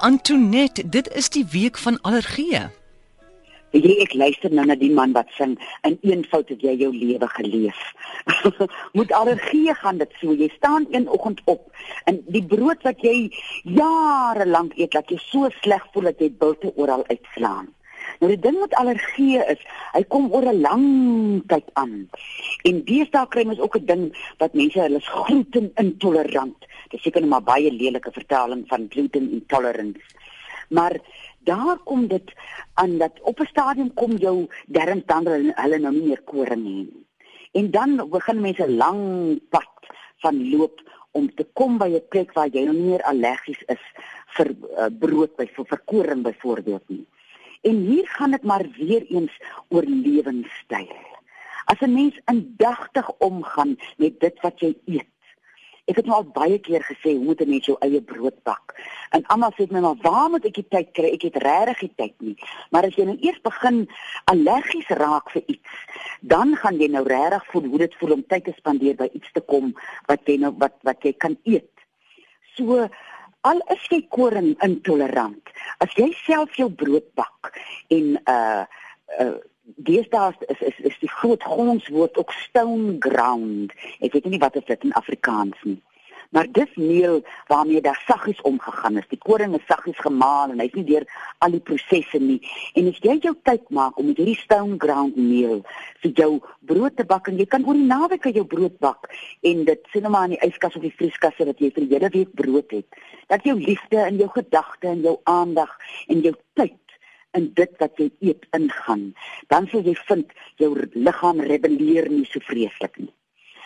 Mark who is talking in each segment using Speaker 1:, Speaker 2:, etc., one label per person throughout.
Speaker 1: Antoinette, dit is die week van allergieë.
Speaker 2: Jy ek luister nou na die man wat sing in een fout het jy jou lewe geleef. Moet allergie gaan dit so. Jy staan een oggend op en die brood wat jy jare lank eet, dat jy so sleg voel dat jy bilte oral uitslaan. Nou die ding met allergie is, hy kom oor 'n lang tyd aan. En deesdae kry mens ook 'n ding wat mense hulle is gluten intolerant. Dit seker net maar baie lelike vertaling van gluten intolerance. Maar daar kom dit aan dat op 'n stadium kom jou darmtande hulle nou nie meer koring nie. En dan begin mense lang pad van loop om te kom by 'n plek waar jy nou meer allergies is vir uh, brood by vir verkoring byvoorbeeld nie. En hier gaan dit maar weer eens oor lewenstyl. As 'n mens indagtig omgaan met dit wat jy eet. Ek het nou al baie keer gesê hoe moet 'n mens jou eie brood bak. En almal sê my maar waar moet ek die tyd kry? Ek het regtig die tyd nie. Maar as jy nou eers begin allergies raak vir iets, dan gaan jy nou regtig voel hoe dit voel om tyd te spandeer by iets te kom wat jy nou wat wat jy kan eet. So al is jy koring intolerant, as jy self jou brood bak en uh uh deesdae is is is die groot grondwoord ook stone ground. Ek weet nie wat dit in Afrikaans nie. Maar dis meel waarmee daar saggies omgegaan is. Die koring is saggies gemaal en hy's nie deur al die prosesse nie. En as jy jou tyd maak om met hierdie stone ground meel vir jou brood te bak en jy kan oor die naweek jou brood bak en dit sien nou maar in die yskas of die vrieskasse dat jy vir die hele week brood het. Dat jou liefde en jou gedagte en jou aandag en jou tyd in dit wat jy eet ingaan, dan sal jy vind jou liggaam rebelleer nie so vreeslik nie.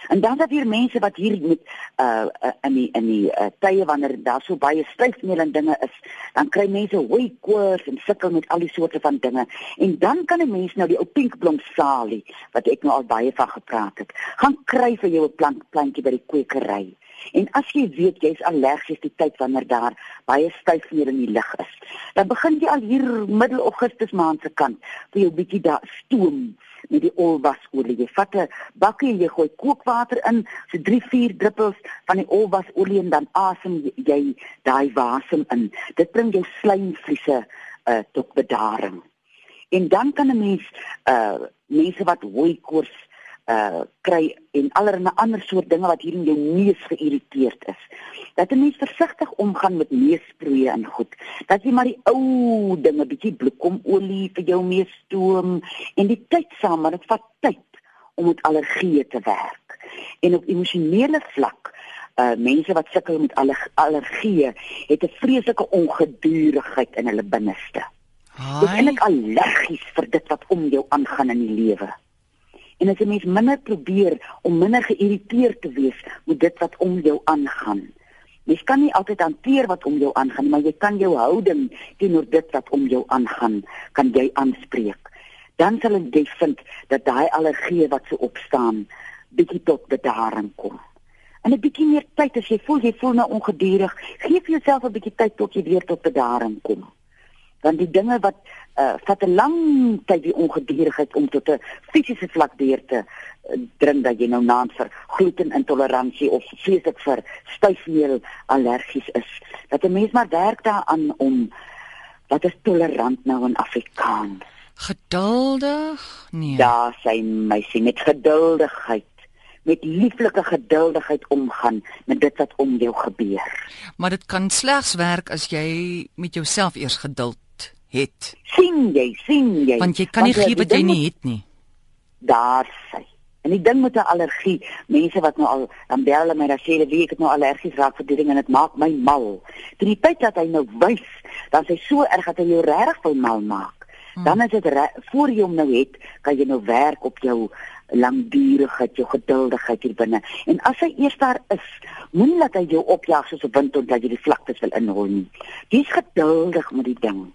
Speaker 2: En dan dat hier mense wat hier met uh, in die in die uh, tye wanneer daar so baie styfmeel en dinge is, dan kry mense hooi koors en sukkel met al die soorte van dinge. En dan kan 'n mens nou die ou pinkblom salie wat ek nou al baie van gepraat het, gaan kry vir jou 'n plant plantjie by die kwekery. En as jy weet jy's allergies die tyd wanneer daar baie styfmeel in die lug is, dan begin jy al hier middel Augustus maand se kant vir jou bietjie daar stoom met die olwasolie. Jy vat 'n bakkie en jy gooi kookwater in, so 3-4 druppels van die olwasolie en dan asem jy daai wasem in. Dit bring jou slijmvliese uh, tot bedaring. En dan kan 'n mens uh mense wat hooikoors uh kry en allerlei ander soort dinge wat hier in jou neus geïrriteerd is. Dat 'n mens versigtig omgaan met neusproeë en goed. Dat jy maar die ou dinge bietjie bloekomolie vir jou mee stoom en die tyd saam, maar dit vat tyd om met allergieë te werk. En op emosionele vlak uh mense wat sukkel met allergieë het 'n vreeslike ongedurigheid in hulle binneste. Hulle is eintlik allergies vir dit wat om jou aangaan in die lewe. En as jy mens minder probeer om minder geïrriteerd te wees met dit wat om jou aangaan. Jy kan nie altyd hanteer wat om jou aangaan, maar jy kan jou houding teenoor dit wat om jou aangaan, kan jy aanspreek. Dan sal jy vind dat daai allergie wat so opstaan, bietjie tot bedaring kom. En 'n bietjie meer tyd as jy voel jy voel nou ongedurig, gee vir jouself 'n bietjie tyd tot jy weer tot bedaring kom want die dinge wat uh, vat 'n lang tyd die ongedurigheid om tot 'n fisiese vlak deur te uh, dring dat jy nou naam vir glutenintoleransie of vreeslik vir styfmeel allergies is. Dat 'n mens maar werk daaraan om wat is tolerant nou in Afrikaans?
Speaker 1: Geduldig? Nee.
Speaker 2: Ja sy meisie met geduldigheid met lieflike geduldigheid omgaan met dit wat om jou gebeur.
Speaker 1: Maar dit kan slegs werk as jy met jouself eers geduld het.
Speaker 2: sien jy, sien jy?
Speaker 1: Want jy kan nie gee wat jy nie het nie.
Speaker 2: Daar sê. En die ding met 'n allergie, mense wat nou al dan bel hulle my dan sê hulle wie ek het nou allergies raak vir die ding en dit maak my mal. Toe die tyd dat hy nou wys, dan sê so erg dat hy jou regtig wil mal maak. Hmm. Dan is dit voor jy hom nou het, kan jy nou werk op jou langdurigheid, jou geduldigheid hier binne. En as hy eers daar is, moenie laat hy jou opjaag soos 'n wind tot dat jy die vlaktes wil inhol nie. Wees geduldig met die ding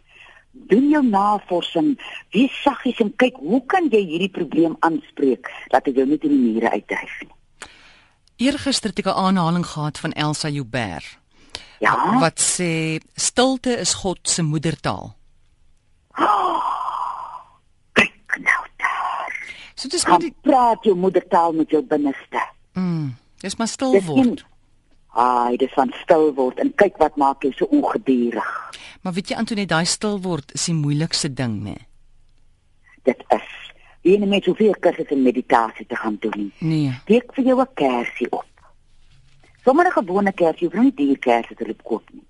Speaker 2: doen jou navorsing, wees saggies en kyk hoe kan jy hierdie probleem aanspreek dat dit jou nie in die mure uitdryf nie.
Speaker 1: Eergister het ek 'n aanhaling gehad van Elsa Joubert.
Speaker 2: Ja.
Speaker 1: Wat sê stilte is God se moedertaal.
Speaker 2: Oh, kyk nou daar.
Speaker 1: So dis maar die
Speaker 2: praat jou moedertaal met jou binneste.
Speaker 1: Mm, dis maar stil word.
Speaker 2: Ai, dis van stil word en kyk wat maak jy so ongedurig.
Speaker 1: Maar weet jy Antoinette, daai stil word is die moeilikste ding, né?
Speaker 2: Dit is. Wie net met soveel kursusse en meditasie te gaan doen nie.
Speaker 1: Nee.
Speaker 2: Steek vir jou 'n kersie op. Sommige gewone kersie, hoef nie duur kersie te loop koop nie.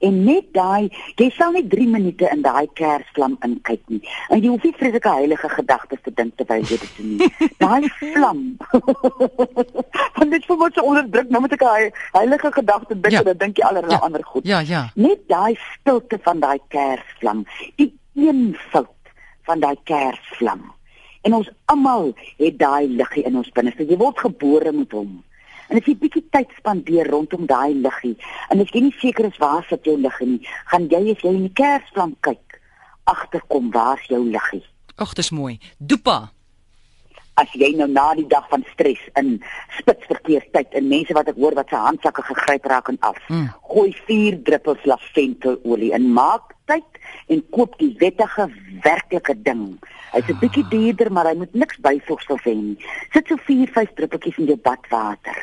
Speaker 2: En net daai, jy sal net 3 minute in daai kersvlam inkyk nie. En jy hoef nie vreeslike heilige gedagtes te dink terwyl jy dit doen nie. Daai vlam. Want dit voel so onderdruk, nou moet ek 'n hei- heilige gedagte dink
Speaker 1: Ja.
Speaker 2: en dan dink jy allerlei
Speaker 1: Ja.
Speaker 2: ander goed.
Speaker 1: Ja, ja.
Speaker 2: Net daai stilte van daai kersvlam, die eenvoud van daai kersvlam. En ons almal het daai liggie in ons binneste. Jy word gebore met hom. En as jy bietjie tyd spandeer rondom daai liggie, en as jy nie seker is waar sit jou liggie nie, gaan jy as jy in die kersvlam kyk, agterkom waar's jou liggie.
Speaker 1: Ag, dis mooi. Dopa.
Speaker 2: As jy nou na die dag van stres in spitsverkeerstyd en mense wat ek hoor wat se handsakke gegryp raak en af,
Speaker 1: Mm.
Speaker 2: gooi 4 druppels laventelolie in, maak tyd en koop die wettige werklike ding. Hy's 'n bietjie duurder, maar hy moet niks byvoegsel hê nie. Sit so 4, 5 druppeltjies in jou badwater.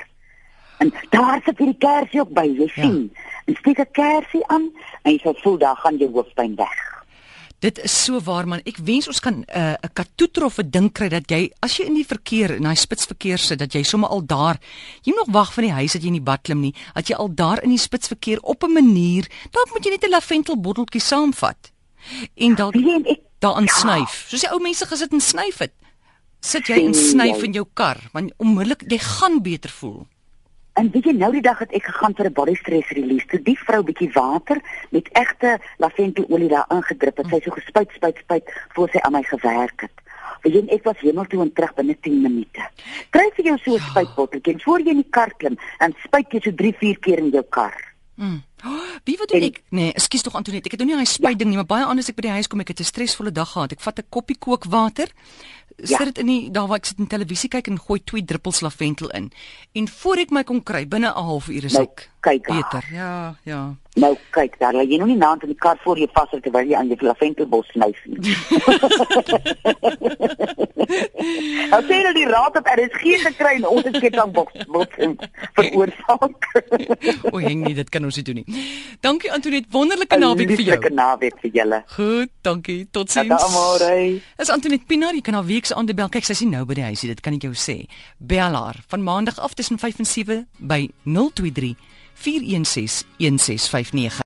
Speaker 2: En daar sit hierdie kersie ook by, jy
Speaker 1: Ja.
Speaker 2: sien. En steek 'n kersie aan en jy sal voel daar gaan jou hoofpyn weg.
Speaker 1: Dit is so waar man. Ek wens ons kan 'n uh, 'n katoeter of 'n ding kry dat jy as jy in die verkeer in daai spitsverkeer sit dat jy sommer al daar jy moet nog wag van die huis dat jy in die bad klim nie, dat jy al daar in die spitsverkeer op 'n manier, dalk moet jy net 'n laventelbotteltjie saamvat en dalk daarin
Speaker 2: Ja.
Speaker 1: snyf. Soos die ou mense gesit en snyf het. Sit jy en snyf
Speaker 2: jy.
Speaker 1: in jou kar, want onmiddellik jy gaan beter voel.
Speaker 2: En weet jy nou die dag het ek gegaan vir 'n body stress release. Toe die vrou bietjie water met egte laventelolie daar ingedrup het. Sy so gespuit, spuit, spuit voor sy aan my gewerk het. Weet ek was hemel toe en terug binne 10 minute. Kry vir jou so 'n spuitbotteltjie en voor jy in die kar klim en spuit jy so 3, 4 keer in jou kar.
Speaker 1: Mm. Oh, wie wat doen
Speaker 2: En-
Speaker 1: ek? Nee, ekskuus tog Antoinette, ek het nou nie daai spuit ding nie, maar baie anders ek by die huis kom, ek het 'n stresvolle dag gehad. Ek vat 'n koppie kookwater,
Speaker 2: Ja.
Speaker 1: sit dit in die daar waar ek sit en televisie kyk en gooi twee druppels laventel in. En voor ek my kom kry, binne 'n halfuur is
Speaker 2: Nou,
Speaker 1: ek
Speaker 2: kyk daar.
Speaker 1: beter. Ja, ja.
Speaker 2: Nou kyk, daar lê jy nog nie naand in die kar voor jy vashou terwyl jy aan jou laventelbos snyf nie. Ou sê hulle die raad het RSG gekry en ons het kettingboks botsing veroorsaak.
Speaker 1: O, heng nie, dit kan ons nie doen nie. Dankie Antoinette, wonderlike naweek vir jou.
Speaker 2: Lieflike naweek vir julle.
Speaker 1: Goed, dankie. Totsiens.
Speaker 2: Tata amore.
Speaker 1: Is Antoinette Pinaar, jy kan haar week se aande bel. Kyk, sy is nie nou by die huisie, dit kan ek jou sê. Bel haar van maandag af tussen 5 en 7 by 023 416 1659.